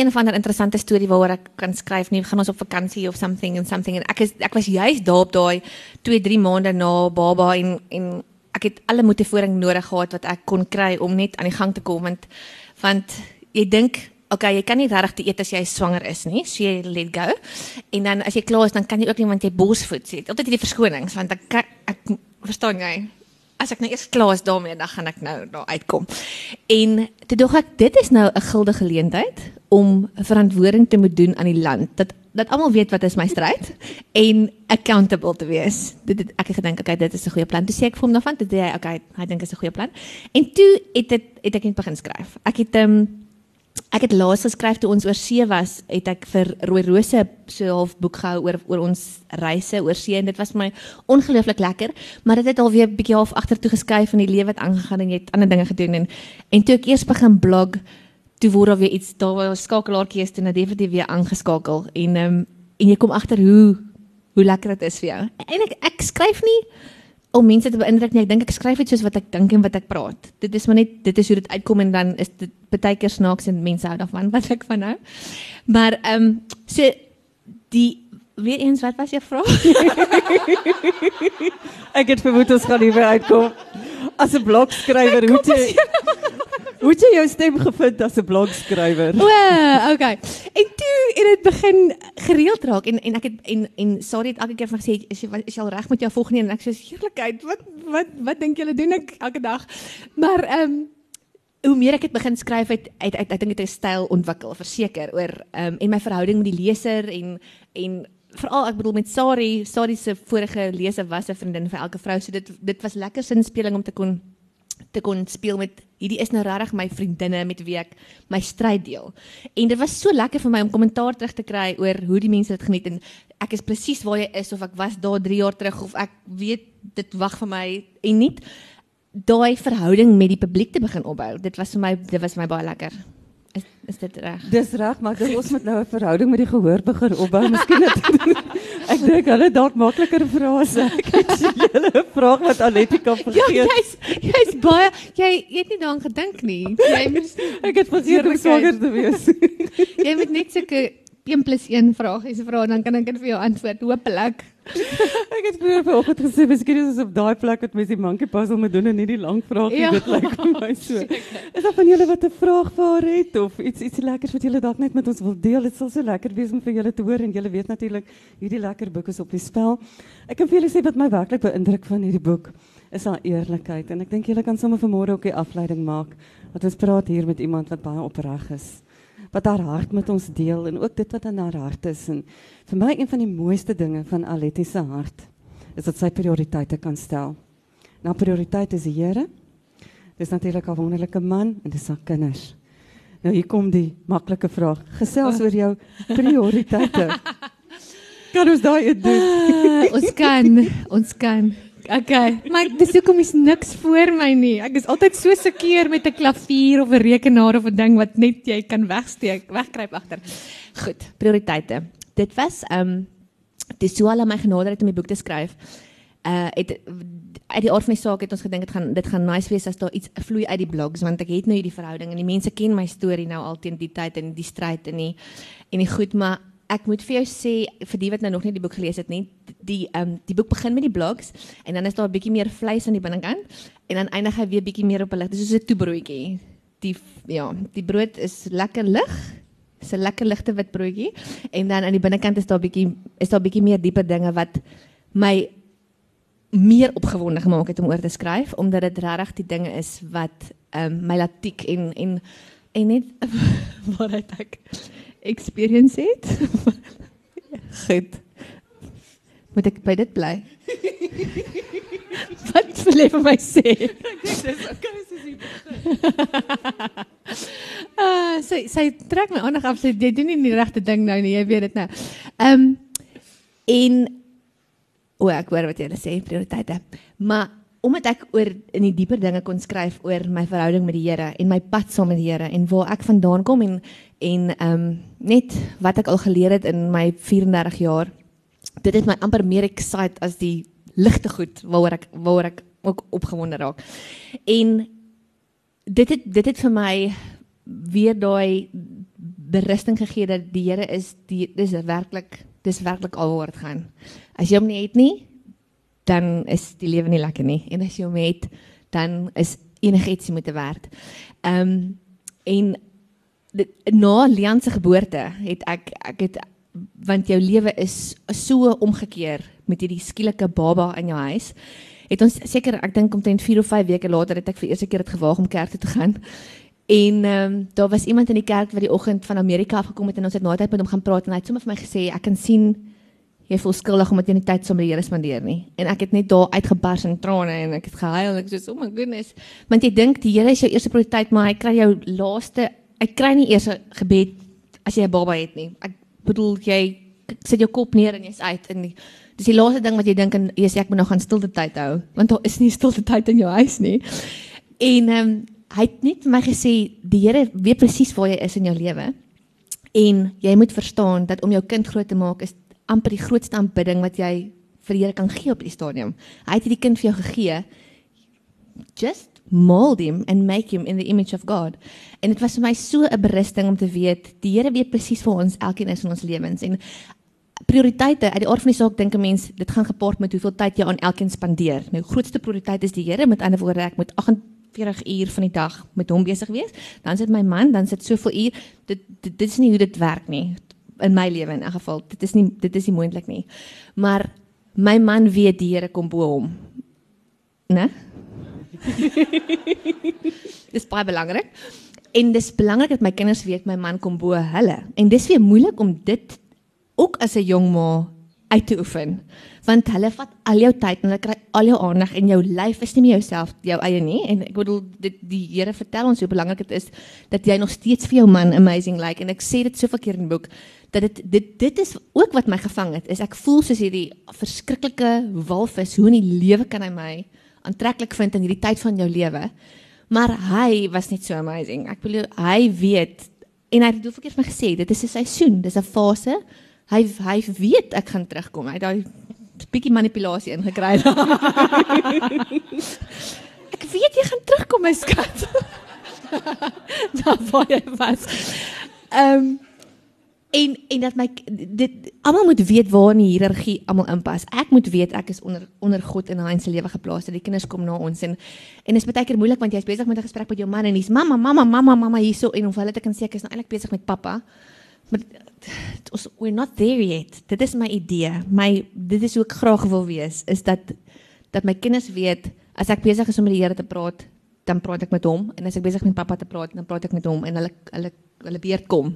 een of ander interessante storie waaroor ek kan skryf nie, gaan ons op vakansie of something and something en ek is ek was juist daar op daai 2, 3 maande na baba en en ek het alle motivering nodig gehad wat ek kon kry om net aan die gang te kom want want jy dink Okay, jy kan nie regtig eet as jy swanger is nie. So jy let go. En dan as jy klaar is, dan kan jy ook nie want jy borsvoed sê. Altyd hierdie verskonings want ek, ek verstaan jy. As ek nou eers klaar is daarmee, dan gaan ek nou daar uitkom. En toe dog ek dit is nou 'n guldige geleentheid om verantwoording te moet doen aan die land. Dat dat almal weet wat is my stryd en accountable te wees. Dit het, ek het gedink, okay, dit is 'n goeie plan. Toe sê ek vir hom daarvan, toe sê hy, okay, hy dink dit is 'n goeie plan. En toe het dit het ek net begin skryf. Ek het ehm um, Ek het laas geskryf toe ons oor see was, het ek vir Rooi Rose so 'n half boek gehou oor oor ons reise oor see en dit was vir my ongelooflik lekker, maar dit het alweer bietjie half agtertoe geskuif in die lewe wat aangegaan en jy het ander dinge gedoen en en toe ek eers begin blog, toe word daar weer iets daar was skakelaartjie is toe nou definitief weer aangeskakel en ehm um, en jy kom agter hoe hoe lekker dit is vir jou. En ek ek skryf nie om mense te beïndruk nie. Ek dink ek skryf dit soos wat ek dink en wat ek praat. Dit is maar net dit is hoe dit uitkom en dan is dit baie keer snaaks en mense hou daarvan wat ek van nou. Maar ehm um, so die weer eens wat was jou vraag? ek het vermoed ons gaan hier weer uitkom. As 'n blogskrywer, hoe jy Hoe het jy jou stem gevind as 'n blogskrywer? O, okay. En toe het dit begin gereeld raak en en ek het en en sorry het elke keer vir gesê is jy is jy al reg met jou volgende en ek sê heerlikheid. Wat wat wat dink julle doen ek elke dag? Maar ehm um, hoe meer ek het begin skryf het uit uit ek dink dit 'n styl ontwikkel verseker oor ehm um, en my verhouding met die leser en en veral ek bedoel met Sari, Sari se vorige leser was 'n vriendin vir elke vrou, so dit dit was lekker sinspeling om te kon te kon speel met hierdie is nou regtig my vriendinne met wie ek my stryd deel. En dit was so lekker vir my om kommentaar terug te kry oor hoe die mense dit geniet en ek is presies waar jy is of ek was daar 3 jaar terug of ek weet dit wag vir my en nie daai verhouding met die publiek te begin opbou. Dit was vir my dit was vir my baie lekker. Is is dit reg? Dis reg, maar dis ons moet nou 'n verhouding met die gehoor begin opbou. Miskien dit Ek dink hulle dalk makliker frase. Ek het julle vraag wat Aletika vergeet. Ja, jy's jy's baie jy jy het nie daaraan gedink nie. Jy moet Ek het vergeet om swanger te wees. jy moet net sulke 1 plus 1 vragies vra dan kan ek dit vir jou antwoord hopelik. ek het vroeër vanoggend gesê miskien is ons op daai plek wat mense die monkey puzzle moet doen en nie die lang vrae ja. dit lyk vir my so. Is daar van julle wat 'n vraag vir haar het of iets iets lekkers wat julle dalk net met ons wil deel? Dit sal so lekker wees om vir julle te hoor en julle weet natuurlik hierdie lekker boek is op die spel. Ek kan vir julle sê wat my werklik beïndruk van hierdie boek is haar eerlikheid en ek dink julle kan sommer vanmôre ook 'n afleiding maak wat ons praat hier met iemand wat baie opreg is wat haar hart met ons deel en ook dit wat in haar hart is en vir my een van die mooiste dinge van Aletti se hart is dat sy prioriteite kan stel. Nou prioriteit is die Here. Dis natuurlik 'n wonderlike man en dis haar kinders. Nou hier kom die maklike vraag. Gesels oor jou prioriteite. Kan ons daai doen? Uh, ons kan, ons kan. Okay, maar dis hoekom is niks voor my nie. Ek is altyd so seker met 'n klavier of 'n rekenaar of 'n ding wat net jy kan wegsteek, wegkruip agter. Goed, prioriteite. Dit was ehm um, dis so al my genader het om die boek te skryf. Uh het uit die aard van die saak het ons gedink dit gaan dit gaan nice wees as daar iets vloei uit die blogs want ek het nou hierdie verhouding en die mense ken my storie nou al teen die tyd en die stryd en die en die goed maar ek moet vir jou sê vir die wat nou nog nie die boek gelees het nie, die ehm um, die boek begin met die blogs en dan is daar 'n bietjie meer vleis aan die binnekant en dan eindig hy weer bietjie meer op 'n lig. Dis soos 'n toebroodjie. Die ja, die brood is lekker lig. Dis 'n lekker ligte wit broodjie en dan aan die binnekant is daar bietjie is daar bietjie meer dieper dinge wat my meer opgewonde gemaak het om oor te skryf omdat dit regtig die dinge is wat ehm um, my latiek en en en net wat ek experience het. Goed. Moet ek by dit bly? Wat wil jy vir my sê? Ek dink dis okay soos jy begin. Ah, sy sy trek my aandag af. Sy jy doen nie die regte ding nou nie. Jy weet dit nou. Ehm um, en o, ek hoor wat jy sê, prioriteite. Maar omdat ek oor in die dieper dinge kon skryf oor my verhouding met die Here en my pad saam met die Here en waar ek vandaan kom en en ehm um, net wat ek al geleer het in my 34 jaar. Dit het my amper meer excite as die ligte goed waaroor ek waaroor ek ook opgewonde raak. En dit het dit het vir my weer daai berusting gegee dat die Here is die dis werklik dis werklik alwaar gaan. As jy hom nie het nie, dan is die lewe nie lekker nie. En as jy hom het, dan is enigiets moet te werd. Ehm um, en dit, na Leon se geboorte het ek ek het want jou lewe is so omgekeer met hierdie skielike baba in jou huis. Het ons seker ek dink omtrent 4 of 5 weke later het ek vir eerste keer dit gewaag om kerk toe te gaan. En ehm um, daar was iemand in die kerk wat die oggend van Amerika afgekom het en ons het na tyd met hom gaan praat en hy het sommer vir my gesê ek kan sien jy voel skuldig omdat jy nie tyd saam met die Here spandeer nie. En ek het net daar uitgebars in trane en ek het gehuil en ek sê oh my goodness. Want jy dink die Here is jou eerste prioriteit, maar hy kry jou laaste, hy kry nie eers 'n gebed as jy 'n baba het nie. Ek bedoel jy sit jou kop neer en jy's uit en die, dis die laaste ding wat jy dink en jy sê ek moet nou gaan stilte tyd hou want daar is nie stilte tyd in jou huis nie. En ehm um, hy het net vir my gesê die Here weet presies waar jy is in jou lewe. En jy moet verstaan dat om jou kind groot te maak is amper die grootste aanbidding wat jy vir die Here kan gee op die stadium. Hy het hierdie kind vir jou gegee. Just mold him and make him in the image of God. En dit was vir my so 'n berusting om te weet die Here weet presies vir ons elkeen is in ons lewens en prioriteite uit die aard van die saak dink 'n mens dit gaan gepaard met hoeveel tyd jy aan elkeen spandeer. Nou grootste prioriteit is die Here met ander woorde ek moet 48 uur van die dag met hom besig wees. Dan sit my man, dan sit soveel uur. Dit, dit dit is nie hoe dit werk nie in my lewe in 'n geval. Dit is nie dit is nie moontlik nie. Maar my man weet die Here kom bo hom. Né? dis baie belangrik. En dis belangrik dat my kinders weet my man kom bo hulle. En dis weer moeilik om dit ook as 'n jong ma uit te oefen want hulle vat al jou tyd en hulle kry al jou aandag en jou lyf is nie meer jouself jou eie nie en ek bedoel dit die Here vertel ons hoe belangrik dit is dat jy nog steeds vir jou man amazing lyk like. en ek sê dit soveel keer in die boek dat dit dit dit is ook wat my gevang het is ek voel soos hierdie verskriklike walvis hoe in die lewe kan hy my aantreklik vind in hierdie tyd van jou lewe maar hy was net so amazing. Ek bedoel hy weet en hy het hoeveel keer vir my gesê dit is 'n seisoen dis 'n fase. Hy hy weet ek gaan terugkom. Hy daai bietjie manipulasie ingekry. Ek weet jy gaan terugkom my skat. Daar waar jy was. Ehm um, en en dat my dit almal moet weet waar in die hiërargie almal inpas. Ek moet weet ek is onder onder God in hy se lewe geplaas. Dat die kinders kom na ons en en is baie keer moeilik want jy's besig met 'n gesprek met jou man en hy's mamma mamma mamma mamma hierso en of hulle te kan sê ek is nou eintlik besig met pappa. Maar ons we're not there yet. Dit is my idee. My dit is hoe ek graag wil wees is dat dat my kinders weet as ek besig is om met die Here te praat, dan praat ek met hom en as ek besig met pappa te praat, dan praat ek met hom en hulle hulle hulle beurt kom.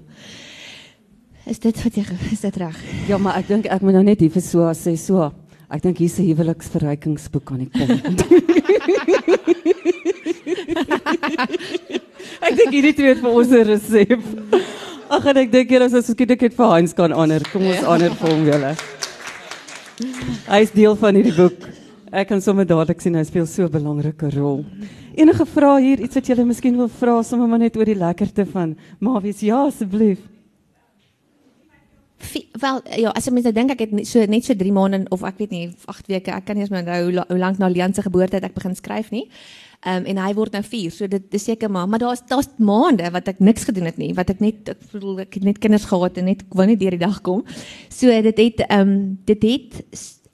Is dit wat jy is dit reg? Ja, maar ek dink ek moet nou net hier vir so sê so. Ek dink hier's 'n huweliksverrykingsboek aan die kom. ek dink hierdie twee vir ons 'n resep. Ag en ek dink hier as ons skielik dit vir Hans kan ander. Kom ons ja. ander vir hom julle. Hy is deel van hierdie boek. Ek kan sommer dadelik sien hy speel so 'n belangrike rol. Enige vrae hier, iets wat julle miskien wil vra sommer maar net oor die lekkerte van Mawies? Ja, asseblief wel ja, as jy mens nou dink ek het so net so 3 maande of ek weet nie 8 weke, ek kan nie eens onthou hoe, hoe lank na Leon se geboorte ek begin skryf nie. Ehm um, en hy word nou 4, so dit is seker maar, maar daar's daar's maande wat ek niks gedoen het nie, wat ek net ek bedoel ek het net kinders gehad en net wou net deur die dag kom. So dit het ehm um, dit het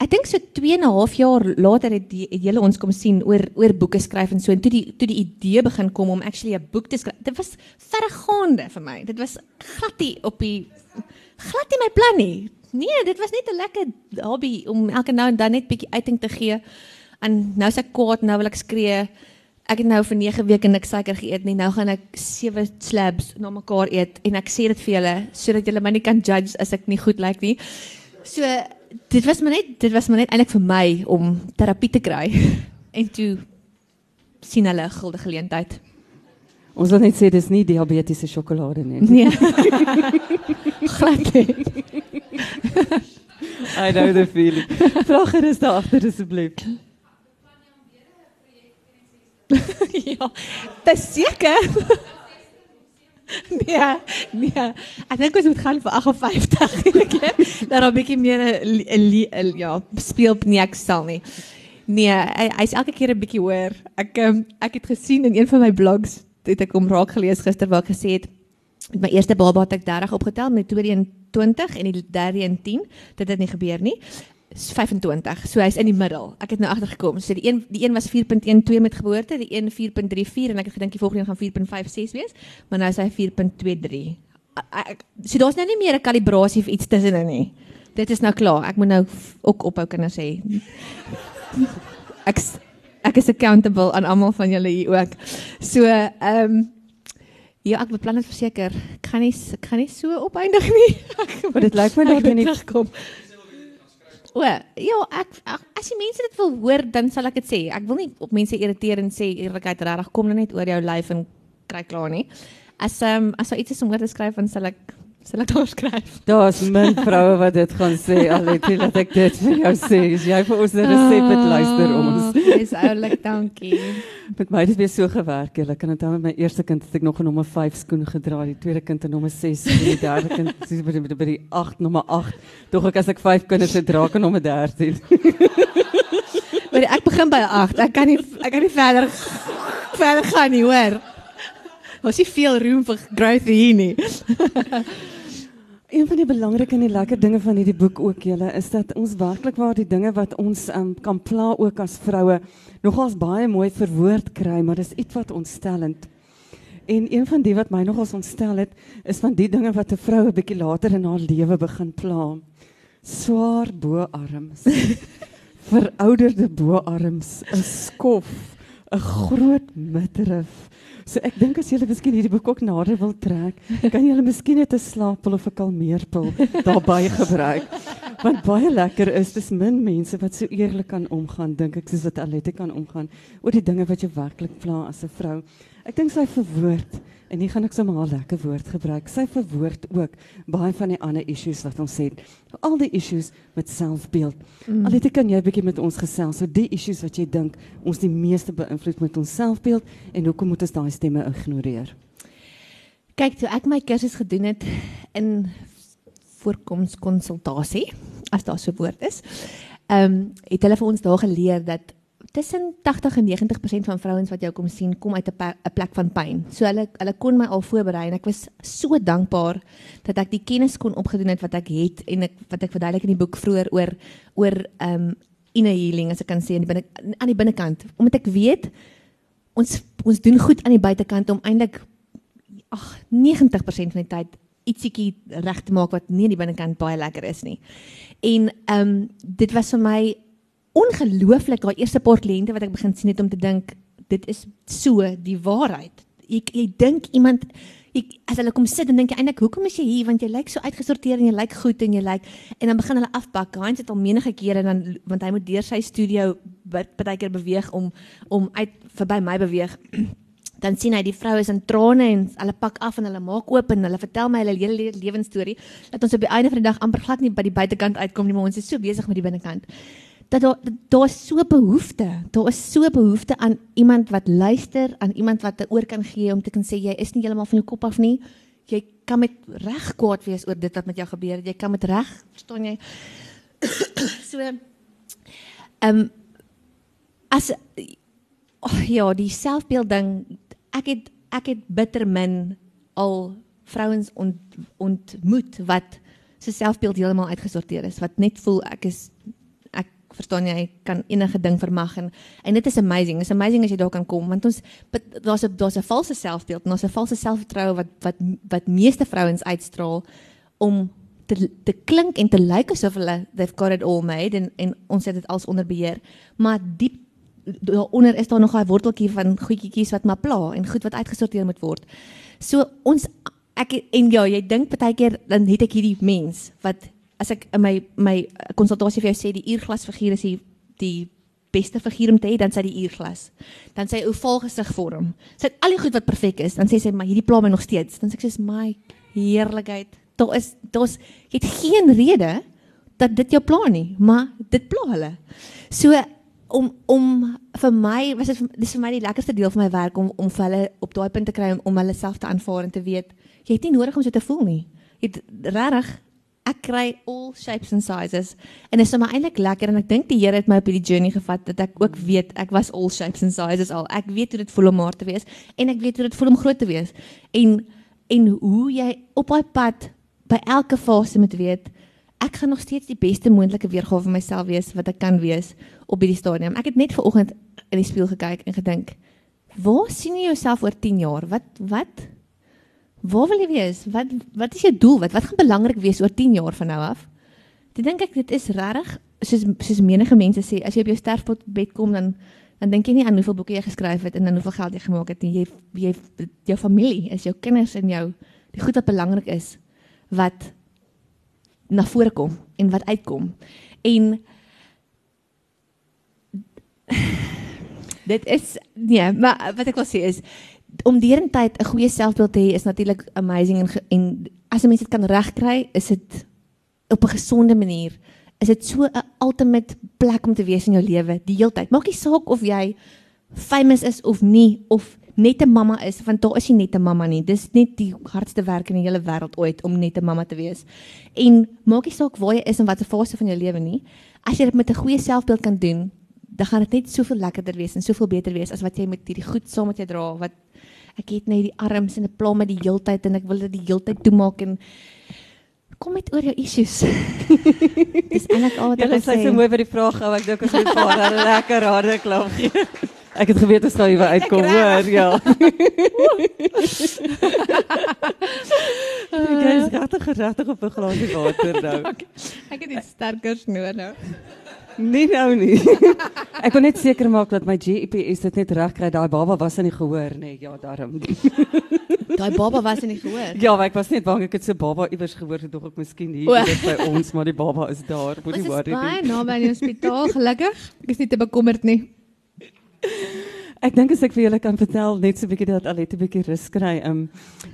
ek dink so 2 en 'n half jaar later het die het julle ons kom sien oor oor boeke skryf en so en toe die toe die idee begin kom om actually 'n boek te skryf. Dit was verregaande vir my. Dit was glad nie op die glad nie my plan nie. Nee, dit was net 'n lekker hobby om elke nou en dan net bietjie uiting te gee. En nou sê ek kwaad, nou wil ek skree. Ek het nou vir 9 weke niks suiker geëet nie. Nou gaan ek 7 slabs na mekaar eet en ek sê dit vir julle sodat julle my nie kan judge as ek nie goed lyk like nie. So dit was maar net dit was maar net eintlik vir my om terapie te kry. En toe sien hulle 'n guldige geleentheid. Ons wil net sê dis nie diabetiese sjokolade nie. Nee. Glad nie. I know the feeling. Vra gerus daar agter asseblief. ja, dis seker. nee, nee. Ek dink ons moet gaan vir 58 eintlik. Dat 'n bietjie meer 'n ja, speel nie ek sal nie. Nee, hy's hy elke keer 'n bietjie hoor. Ek um, ek het gesien in een van my blogs het ek hom raak gelees gister waar ek gesê het Met my eerste baba het ek 30 opgetel, met die tweede een 20 en die derde een 10. Dit het nie gebeur nie. 25. So hy's in die middel. Ek het nou agtergekom. So die een die een was 4.12 met geboorte, die een 4.34 en ek het gedink die volgende een gaan 4.56 wees, maar nou is hy 4.23. So daar's nou nie meer 'n kalibrasie of iets tussenin nie. Dit is nou klaar. Ek moet nou ook ophou kinders sê. Ek ek is accountable aan almal van julle hier ook. So, ehm um, ja, ek beplan dit verseker. Ek gaan nie ek gaan nie so opeindig nie. Maar dit lyk my dat jy nie terugkom. O, ja, ek, ek as die mense dit wil hoor, dan sal ek dit sê. Ek wil nie op mense irriteer en sê eerlikheid regtig kom nou net oor jou lyf en kry klaar nie. As ehm um, as daar iets is om oor te skryf, dan sal ek sal ek daar skryf. Daar's min vroue wat dit gaan sê. Alletjie laat ek dit vir jou sê. As jy vir ons 'n resep het luister ons. Dis oulik, dankie. met my het dit weer so gewerk. Jy kan onthou met my eerste kind het ek nog 'n nommer 5 skoen gedra, die tweede kind 'n nommer 6 en die derde kind sies by die by die 8 nommer 8. Tog ek as ek 5 kinders het, dra ek 'n nommer 13. Maar ek begin by 8. Ek kan nie ek kan nie verder verder gaan nie, hoor. Ons het veel room vir growth hier nie. Een van die belangrike en die lekker dinge van hierdie boek ook julle is dat ons werklik waar die dinge wat ons um, kan pla ook as vroue nogals baie mooi verwoord kry, maar dis iets wat ontstellend. En een van die wat my nogals ontstel het, is van die dinge wat 'n vrou 'n bietjie later in haar lewe begin pla. Swaar boarms. verouderde boarms, 'n skof, 'n groot middelrif So ek dink as julle miskien hierdie boek ook nader wil trek, kan julle miskien net 'n slaappil of 'n kalmeerpil daarbey gebruik. Want baie lekker is dis min mense wat so eerlik kan omgaan, dink ek soos wat Alette kan omgaan oor die dinge wat jou werklik pla as 'n vrou. Ek dink sy verwoord En hier gaan ek sommer 'n lekker woord gebruik. Sy verwoord ook baie van die ander issues wat ons het. Al die issues met selfbeeld. Mm. Al dit kan jy 'n bietjie met ons gesels. So die issues wat jy dink ons die meeste beïnvloed met ons selfbeeld en hoekom moet ons daai stemme ignoreer? Kyk, toe ek my kursus gedoen het in voorkomskonsultasie, as daar so 'n woord is. Ehm um, het hulle vir ons daar geleer dat tussen 80 en 90% van vrouens wat jou kom sien, kom uit 'n plek van pyn. So hulle hulle kon my al voorberei en ek was so dankbaar dat ek die kennis kon opgedoen het wat ek het en ek wat ek verduidelik in die boek vroeër oor oor ehm um, inner healing as ek kan sê aan die binne aan die binnekant. Omdat ek weet ons ons doen goed aan die buitekant om eintlik ag 90% van die tyd ietsiekie reg te maak wat nie aan die binnekant baie lekker is nie. En ehm um, dit was vir my ongelooflik daai eerste paar kliënte wat ek begin sien het om te dink dit is so die waarheid. Jy jy dink iemand ek as hulle kom sit en dink jy eintlik hoekom is jy hier want jy lyk so uitgesorteer en jy lyk goed en jy lyk en dan begin hulle afpak. Heinz het al menige kere dan want hy moet deur sy studio baie keer beweeg om om uit verby my beweeg. Dan sien hy die vrou is in trane en hulle pak af en hulle maak oop en hulle vertel my hulle hele lewensstorie dat ons op die einde van die dag amper glad nie by die buitekant uitkom nie maar ons is so besig met die binnekant dat daar daar is so behoefte. Daar is so behoefte aan iemand wat luister, aan iemand wat 'n oor kan gee om te kan sê jy is nie heeltemal van jou kop af nie. Jy kan met reg kwaad wees oor dit wat met jou gebeur het. Jy kan met reg, verstaan jy? so ehm um, as oh, ja, die selfbeeld ding, ek het ek het bitter min al vrouens ont, ontmoet wat se selfbeeld heeltemal uitgesorteer is, wat net voel ek is verstaan jy kan enige ding vermag en en dit is amazing. It's amazing as jy daar kan kom want ons daar's 'n daar's 'n valse selfbeeld, daar's 'n valse selfvertroue wat wat wat meeste vrouens uitstraal om te te klink en te lyk asof hulle they've got it all made en en ons het dit als onder beheer. Maar diep daaronder is daar nog 'n worteltjie van goedjies wat maar pla en goed wat uitgesorteer moet word. So ons ek en ja, jy dink baie keer dan het ek hierdie mens wat as ek in my my konsultasie vir jou sê die uurglas figuur is die die beste figuur om te hê, dan sê die uurglas. Dan sê hy oval gesig vorm. Sy het al die goed wat perfek is, dan sê sy maar hierdie pla my nog steeds. Dan sê ek sê my heerlikheid. Daar is daar's jy het geen rede dat dit jou pla nie, maar dit pla hulle. So om om vir my was dit dis vir my die lekkerste deel van my werk om om vir hulle op daai punt te kry om, om hulle self te aanvaar en te weet jy het nie nodig om so te voel nie. Jy regtig ek kry all shapes and sizes en dit is maar eintlik lekker en ek dink die Here het my op hierdie journey gevat dat ek ook weet ek was all shapes and sizes al. Ek weet hoe dit voel om maar te wees en ek weet hoe dit voel om groot te wees. En en hoe jy op daai pad by elke fase moet weet ek gaan nog steeds die beste moontlike weergawe van myself wees wat ek kan wees op hierdie stadium. Ek het net ver oggend in die spieël gekyk en gedink, waar sien jy jouself oor 10 jaar? Wat wat waar wil jy wees? Wat wat is jou doel? Wat wat gaan belangrik wees oor 10 jaar van nou af? Dit dink ek dit is regtig soos soos menige mense sê, as jy op jou sterfbed kom dan dan dink jy nie aan hoeveel boeke jy geskryf het en dan hoeveel geld jy gemaak het nie. Jy jy jou familie is jou kinders en jou die goed wat belangrik is wat na vore kom en wat uitkom. En dit is nee, maar wat ek wil sê is om deurentyd 'n goeie selfbeeld te hê is natuurlik amazing en en as 'n mens dit kan regkry, is dit op 'n gesonde manier. Is dit so 'n ultimate plek om te wees in jou lewe die hele tyd. Maak nie saak of jy famous is of nie of net 'n mamma is, want daar is nie net 'n mamma nie. Dis net die hardste werk in die hele wêreld ooit om net 'n mamma te wees. En maak nie saak waar jy is en watter fase van jou lewe nie. As jy dit met 'n goeie selfbeeld kan doen, dan gaan dit net soveel lekkerder wees en soveel beter wees as wat jy met hierdie goed saam met jou dra wat ek het net die arms en 'n pla met die heeltyd en ek wil dit die heeltyd toemaak en kom met oor jou issues. Dis eintlik al wat ek sê. Jy sê so mooi vir die vraag gou, ek dink ons moet 'n paar lekker harde klap gee. Ek het geweet dit sou hier uitkom, hoor, ja. Jy is regtig geregtig op 'n glasie water nou. Ek het iets sterkers nodig nou. Nee nou nie. ek wil net seker maak dat my GPS dit net reg kry. Daai baba was in die gehoor, nê? Nee, ja, daarom. Daai baba was in die gehoor. Ja, ek was net bang ek het so baba iewers gehoor het, dog ek miskien hier dit by ons, maar die baba is daar. Moenie worry nie. Ons is baie naby die hospitaal, gelukkig. Ek is nie te bekommerd nie. Ek dink as ek vir julle kan vertel net so 'n bietjie dat Alette 'n bietjie rus kry. Um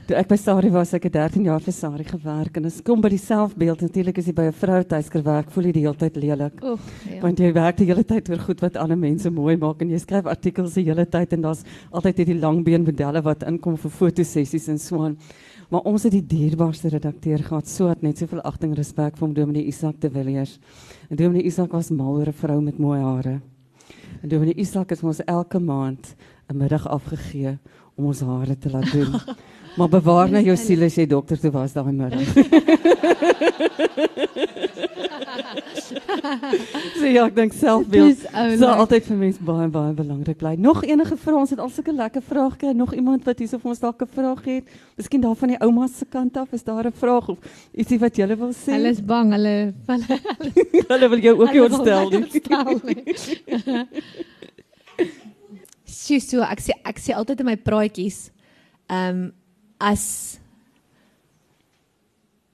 toe ek by Sari was, ek het 13 jaar vir Sari gewerk en as kom by die selfbeeld natuurlik as jy by 'n vrou tuisker werk, voel jy die hele tyd lelik. Oef, ja. Want jy werk die hele tyd oor goed wat ander mense mooi maak en jy skryf artikels die hele tyd en daar's altyd hierdie langbeen modelle wat inkom vir fotosessies en so aan. Maar ons het die dierbaarste redakteur gehad, so het net soveel agting en respek vir hom Dominee Isak de Villiers. En Dominee Isak was mal oor 'n vrou met mooi hare. En Dominee Isak het ons elke maand 'n middag afgegee om ons hare te laat doen. maar bewaar nou jou siel as jy dokter toe was daai middag. so ja, ek dink selfbeeld sal altyd vir mense baie baie belangrik bly. Nog enige vrae? Ons het al sulke lekker vrae. Nog iemand wat hierso vir ons dalk 'n vraag het? Miskien daar van die ouma se kant af, is daar 'n vraag of ietsie wat jy wil sê? Hulle is bang, hulle hulle hulle wil jou ook nie ontstel nie. Sy so ek sê ek sê altyd in my praatjies ehm um, as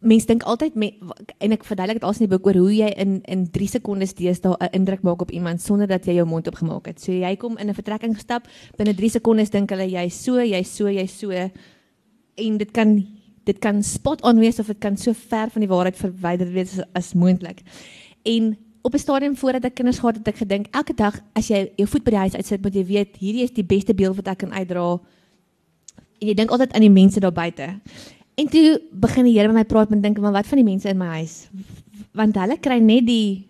mense dink altyd me, en ek verduidelik dit alsin die boek oor hoe jy in in 3 sekondes deesdae 'n indruk maak op iemand sonder dat jy jou mond oopgemaak het. So jy kom in 'n vertrekking gestap, binne 3 sekondes dink hulle jy so, jy so, jy so en dit kan dit kan spot on wees of dit kan so ver van die waarheid verwyder wees as, as moontlik. En op 'n stadium voordat ek kinders gehad het ek gedink elke dag as jy jou voet by die huis uitsit, moet jy weet hierdie is die beste beeld wat ek kan uitdra. En jy dink altyd aan die mense daar buite. En toe begin die Here met my praat en dink maar wat van die mense in my huis? Want hulle kry net die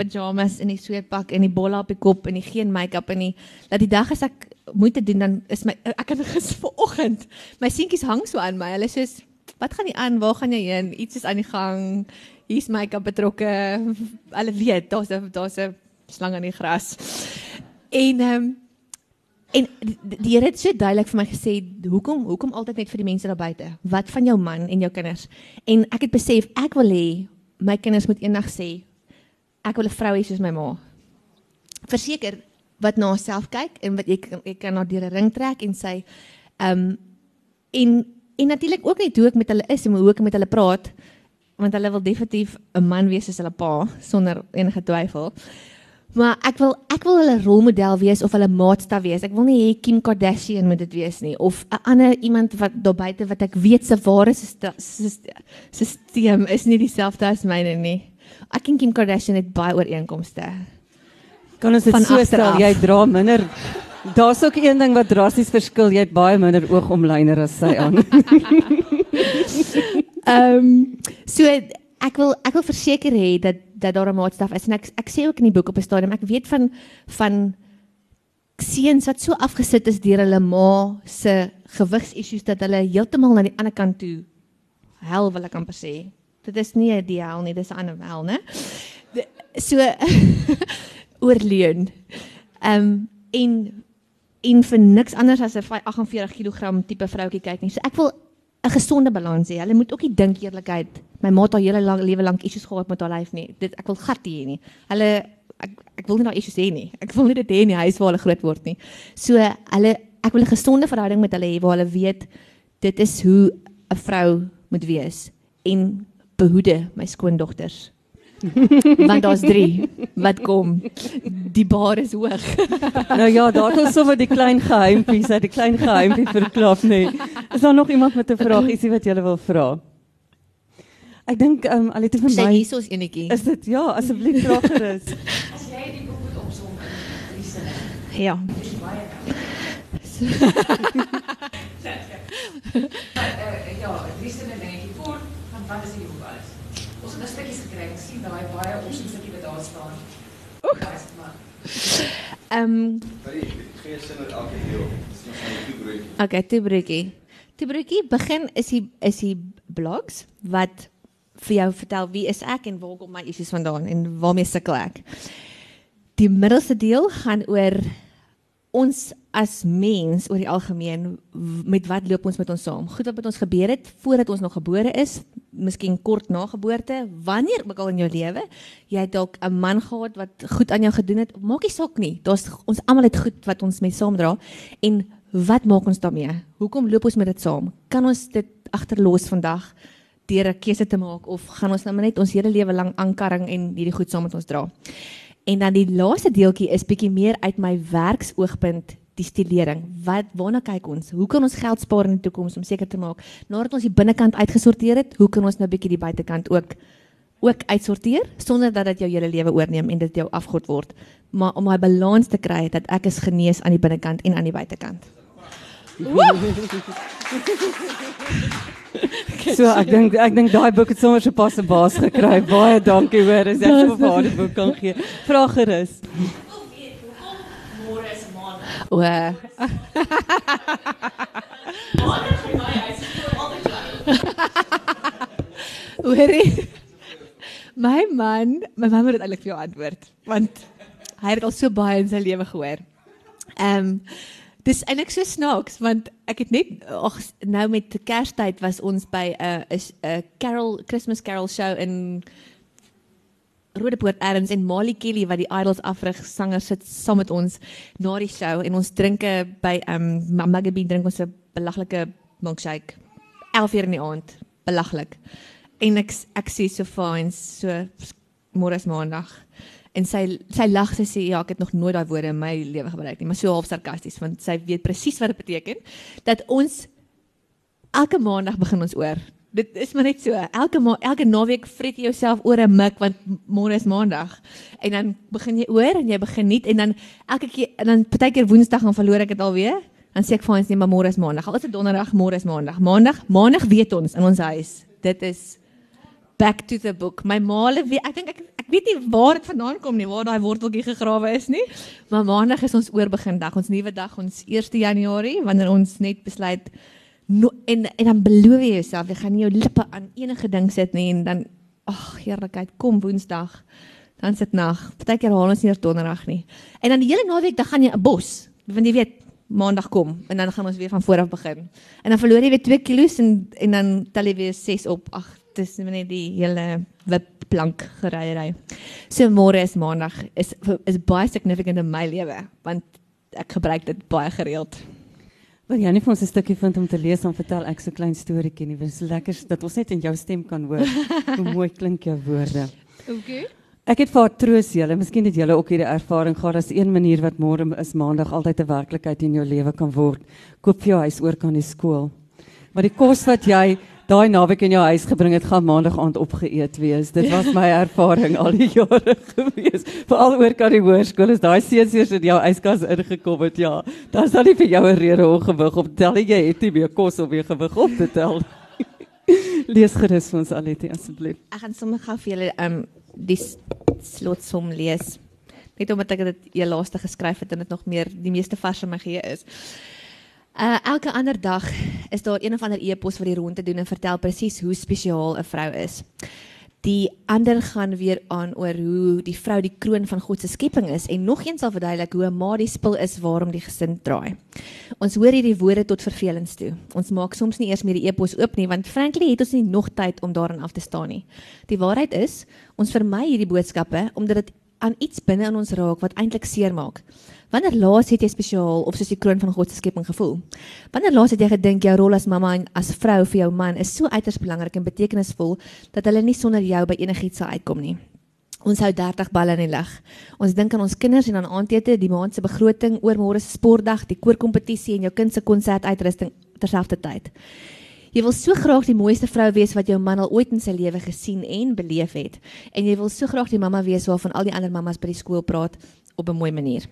pyjamas en die sweetpak en die bolle op die kop en die geen make-up en die dat die dag as ek moet dit doen dan is my ek het gister vanoggend my seentjies hang so aan my. Hulle sê wat gaan nie aan? Waar gaan jy heen? Iets is aan die gang. Hier's make-up betrokke. Hulle weet daar's daar's 'n slang in die gras. En ehm um, En die Here het so duidelik vir my gesê, hoekom hoekom altyd net vir die mense daar buite? Wat van jou man en jou kinders? En ek het besef ek wil hê my kinders moet eendag sê ek wil 'n vrou hê soos my ma. Verseker wat na haarself kyk en wat jy jy kan na deur 'n ring trek en sê ehm um, en en natuurlik ook net hoe ek met hulle is en hoe ek met hulle praat want hulle wil definitief 'n man wees soos hulle pa sonder enige twyfel. Maar ek wil ek wil hulle rolmodel wees of hulle maatstaf wees. Ek wil nie hê Kim Kardashian moet dit wees nie of 'n ander iemand wat daar buite wat ek weet se ware stelsel is nie dieselfde as myne nie. Ek en Kim Kardashian het baie ooreenkomste. Kan ons dit so stel jy dra minder Daar's ook een ding wat drasties verskil, jy het baie minder oogomlyner as sy aan. Ehm um, so ek wil ek wil verseker hê dat dat daar 'n maatstaf is en ek ek sê ook in die boek op 'n stadium ek weet van van seuns wat so afgesit is deur hulle ma se gewigsissues dat hulle heeltemal na die ander kant toe hel wil ek amper sê. Dit is nie die hel nie, dis 'n ander hel, né? So oorleun. Ehm um, en en vir niks anders as 'n 48 kg tipe vroutjie kyk nie. So ek wil 'n gesonde balans hê. Hulle moet ook nie dink eerlikheid. My ma het haar hele lang lewe lank issues gehad met haar lyf nie. Dit ek wil gat hê nie. Hulle ek ek wil nie daai issues hê nie. Ek wil nie dit hê in die huis waar hulle groot word nie. So hulle ek wil 'n gesonde verhouding met hulle hê waar hulle weet dit is hoe 'n vrou moet wees en behoede my skoondogters. Want daar's 3 wat kom. Die bar is hoog. nou ja, daar het ons sommer die klein geheimpies, die klein geheimpie verklap nê. Nee. Is daar nog iemand met 'n vraag ietsie wat jy wil vra? Ek dink ehm um, alite vir my. Sê hiersoos enetjie. Is dit ja, asseblief vra gerus. As jy die boek moet opsom sinne. Ja. ja, drie sinne netjie voor van wat is die boek alles? Ons het 'n stukkies gekry. Ek sien daai baie opsie stukkie wat daar staan. Oek. Ehm um, gee sinne elke deel. Dis nog 'n toebroodjie. Okay, toebroodjie. Toebroodjie begin is die is die blogs wat vir jou vertel wie is ek en waar kom my issues vandaan en waarmee sukkel ek. Die middelste deel gaan oor ons as mens oor die algemeen met wat loop ons met ons saam? Goed wat met ons gebeur het voordat ons nog gebore is, miskien kort na geboorte, wanneer ook al in jou lewe, jy het dalk 'n man gehad wat goed aan jou gedoen het, maak nie saak nie. Daar's ons almal het goed wat ons mee saamdra en wat maak ons daarmee? Hoekom loop ons met dit saam? Kan ons dit agterlos vandag deur 'n keuse te maak of gaan ons nou net ons hele lewe lank aankarring en hierdie goed saam met ons dra? En dan die laaste deeltjie is bietjie meer uit my werksoogpunt die stilering. Wat waarna kyk ons? Hoe kan ons geld spaar in die toekoms om seker te maak nadat ons die binnekant uitgesorteer het, hoe kan ons nou bietjie die buitekant ook ook uitsorteer sonder dat dit jou hele lewe oorneem en dit jou afgod word, maar om daai balans te kry dat ek is genees aan die binnekant en aan die buitekant. so ek dink ek dink daai boek het sommer so pas 'n baas gekry. Baie dankie hoor. As ek vir haar die boek kan gee. Vra gerus. O. Hoorie. My man, my man moet dit eintlik vir jou antwoord want hy het al so baie in sy lewe gehoor. Ehm um, dis eintlik so snaaks want ek het net ag nou met Kerstyd was ons by 'n 'n Carol Christmas Carol show in Rodepoort Adams en Molly Kelly wat die Idols afrig sanger sit saam met ons na die show en ons drinke by um Magabee drink ons 'n belaglike milkshake. 11 uur in die aand belaglik. En ek ek sê so fyn so môre is maandag en sy sy lag sy sê ja ek het nog nooit daai woorde in my lewe gebruik nie maar so half sarkasties want sy weet presies wat dit beteken dat ons elke maandag begin ons oor Dit is maar net so. Elke ma elke naweek vreet jy jouself oor 'n mik want môre is maandag. En dan begin jy oor en jy begin nie en dan elke keer en dan partykeer woensdag gaan verloor ek dit alweer. Dan sê ek vir ons nee, maar môre is maandag. Al is dit donderdag, môre is maandag. Maandag, maandag weet ons in ons huis. Dit is back to the book. My maale weet ek dink ek ek weet nie waar dit vandaan kom nie, waar daai worteltjie gegrawe is nie. Maar maandag is ons oorbegin dag, ons nuwe dag, ons 1 Januarie wanneer ons net besluit no, en en dan beloof jy jouself jy gaan nie jou lippe aan enige ding sit nie en dan ag heerlikheid kom woensdag dan sit nag partykeer haal ons nie donderdag nie en dan die hele naweek dan gaan jy 'n bos want jy weet maandag kom en dan gaan ons weer van voor af begin en dan verloor jy weer 2 kg en en dan tel jy weer 6 op ag dis net die hele wip plank geryery so môre is maandag is is baie significant in my lewe want ek gebruik dit baie gereeld Wil jy nie vir ons 'n stukkie vind om te lees en vertel ek so klein storieetjie nie. Dit is lekker dat ons net in jou stem kan hoor hoe mooi klink jou woorde. Okay. Ek het vir troos julle. Miskien het julle ook hierdie ervaring gehad as een manier wat môre is maandag altyd 'n werklikheid in jou lewe kan word. Koop vir jou huis oor kan die skool. Maar die kos wat jy daai naweek in jou huis gebring het, gaan maandag aand opgeëet wees. Dit was my ervaring al die jare gewees. Veral oor kan die hoërskool is daai seuns in jou yskas ingekom het, ja. Dan sal nie vir jou 'n rede om gewig op tel jy het nie meer kos om weer gewig op te tel. lees gerus vir ons Aletie asseblief. Ek gaan sommer gou vir julle um die slotsom lees. net omdat ek dit heel laaste geskryf het en dit nog meer die meeste vars in my geheue is. Uh elke ander dag is daar een of ander e-pos wat die rondte doen en vertel presies hoe spesiaal 'n vrou is. Die ander gaan weer aan oor hoe die vrou die kroon van God se skepping is en nog eens sal verduidelik hoe 'n ma die spil is waarom die gesin draai. Ons hoor hierdie woorde tot vervelings toe. Ons maak soms nie eers meer die e-pos oop nie want frankly het ons nie nog tyd om daarin af te staan nie. Die waarheid is, ons vermy hierdie boodskappe omdat dit aan iets binne in ons raak wat eintlik seermaak. Wanneer laas het jy spesiaal of soos die kroon van God se skepping gevoel? Wanneer laas het jy gedink jou rol as mamma en as vrou vir jou man is so uiters belangrik en betekenisvol dat hulle nie sonder jou by enigiets sal uitkom nie? Ons hou 30 balle in die lug. Ons dink aan ons kinders en aan aandete, die maand se begroting, oor môre se sportdag, die koorkompetisie en jou kind se konsertuitrusting terselfdertyd. Jy wil so graag die mooiste vrou wees wat jou man al ooit in sy lewe gesien en beleef het. En jy wil so graag die mamma wees waarvan al die ander mammas by die skool praat op 'n mooi manier.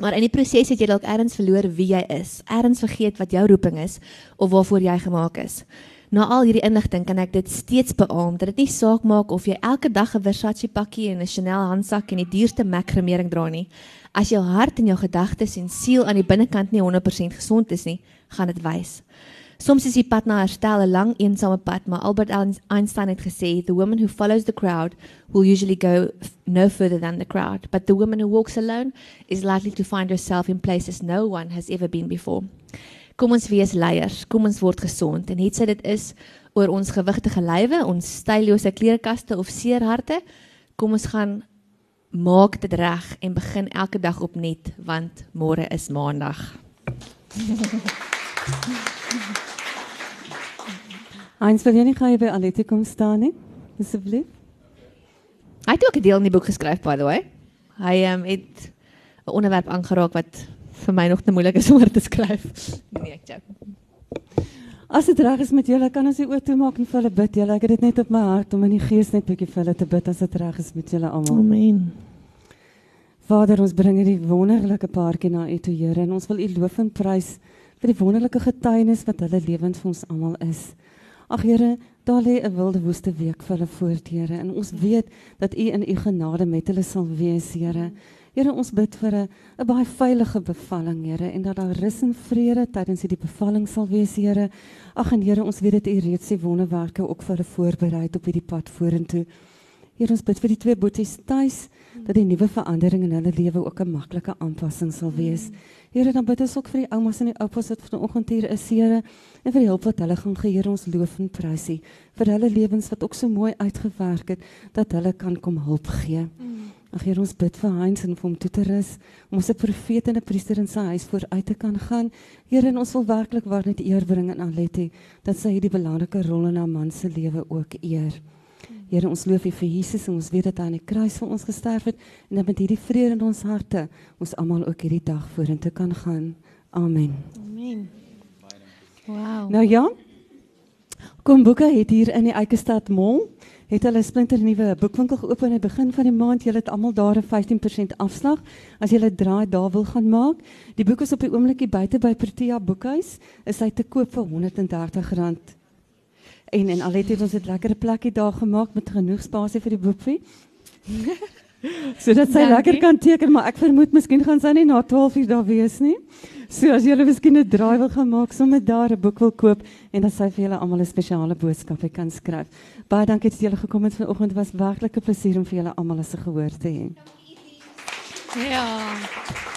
Maar in die proses het jy dalk ergens verloor wie jy is, ergens vergeet wat jou roeping is of waarvoor jy gemaak is. Na al hierdie inligting kan ek dit steeds beamoen dat dit nie saak maak of jy elke dag 'n Versace pakkie en 'n Chanel handsak en die duurste MAC gremering dra nie. As jou hart en jou gedagtes en siel aan die binnekant nie 100% gesond is nie, gaan dit wys. Soms is die pad na herstel 'n lang eensame pad, maar Albert Einstein het gesê, "The woman who follows the crowd will usually go no further than the crowd, but the woman who walks alone is likely to find herself in places no one has ever been before." Kom ons wees leiers, kom ons word gesond en het sy dit is oor ons gewigtige lywe, ons stylose klerekaste of seer harte, kom ons gaan maak dit reg en begin elke dag opnuut want môre is maandag. Eens wil jy nie gaan jy by Alette kom staan nie? Asseblief. Hy het ook 'n deel in die boek geskryf by the way. Hy um, het 'n onderwerp aangeraak wat vir my nog te moeilik is om oor te skryf. Nee, ek joke. As dit reg is met julle, kan ons die oë toemaak en vir hulle bid. Julle, ek het dit net op my hart om in die gees net bietjie vir hulle te bid as dit reg is met julle almal. Amen. Vader, ons bring hierdie wonderlike paartjie na U toe, Here, en ons wil U loof en prys vir die wonderlike getuienis wat hulle lewend vir ons almal is. Ag Here, daar lê 'n wilde woeste week vir hulle voor, Here, en ons weet dat U in U genade met hulle sal wees, Here. Here, ons bid vir 'n 'n baie veilige bevalling, Here, en dat daar rus en vrede tydens hierdie bevalling sal wees, Here. Ag en Here, ons weet dat U reeds die wonderwerke ook vir hulle voorberei het op hierdie pad vorentoe. Here, ons bid vir die twee boeties tuis dat die nuwe verandering in hulle lewe ook 'n maklike aanpassing sal wees. Here, dan bid ons ook vir die oumas en die oupas wat vanoggend hier is, Here, en vir die hulp wat hulle gaan gee, ons loof en prys U vir hulle lewens wat ook so mooi uitgewerk het dat hulle kan kom hulp gee. Ag Here, ons bid vir Heinz en vir hom toe te rus, om as 'n profeet en 'n priester in sy huis vooruit te kan gaan. Here, en ons wil werklik waar net eer bring aan Aletty dat sy hierdie belangrike rol in haar man se lewe ook eer. Here, ons loof U vir Jesus en ons weet dat hy aan die kruis vir ons gesterf het en dat met hierdie vrede in ons harte ons almal ook hierdie dag vorentoe kan gaan. Amen. Amen. Wow. Nou ja. Kom boeke het hier in die Eikestad Mall het hulle 'n splinter nuwe boekwinkel geopen aan die begin van die maand. Julle het almal daar 'n 15% afslag as 'n draai daar wil gaan maak. Die boek is op die oomblikie buite by Protea Boekhuis. Is hy te koop vir R130 en en al het ons dit lekker plekkie daar gemaak met genoeg spasie vir die boepie. Sodat sy lekker kan teken, maar ek vermoed miskien gaan sy nie na 12 uur daar wees nie. So as julle miskien 'n draai wil gaan maak, sommer daar 'n boek wil koop en dan sy vir julle almal 'n spesiale boodskap kan skryf. Baie dankie dat julle gekom het vanoggend. Dit was werklik 'n plesier om vir julle almal as 'n gehoor te hê. Ja.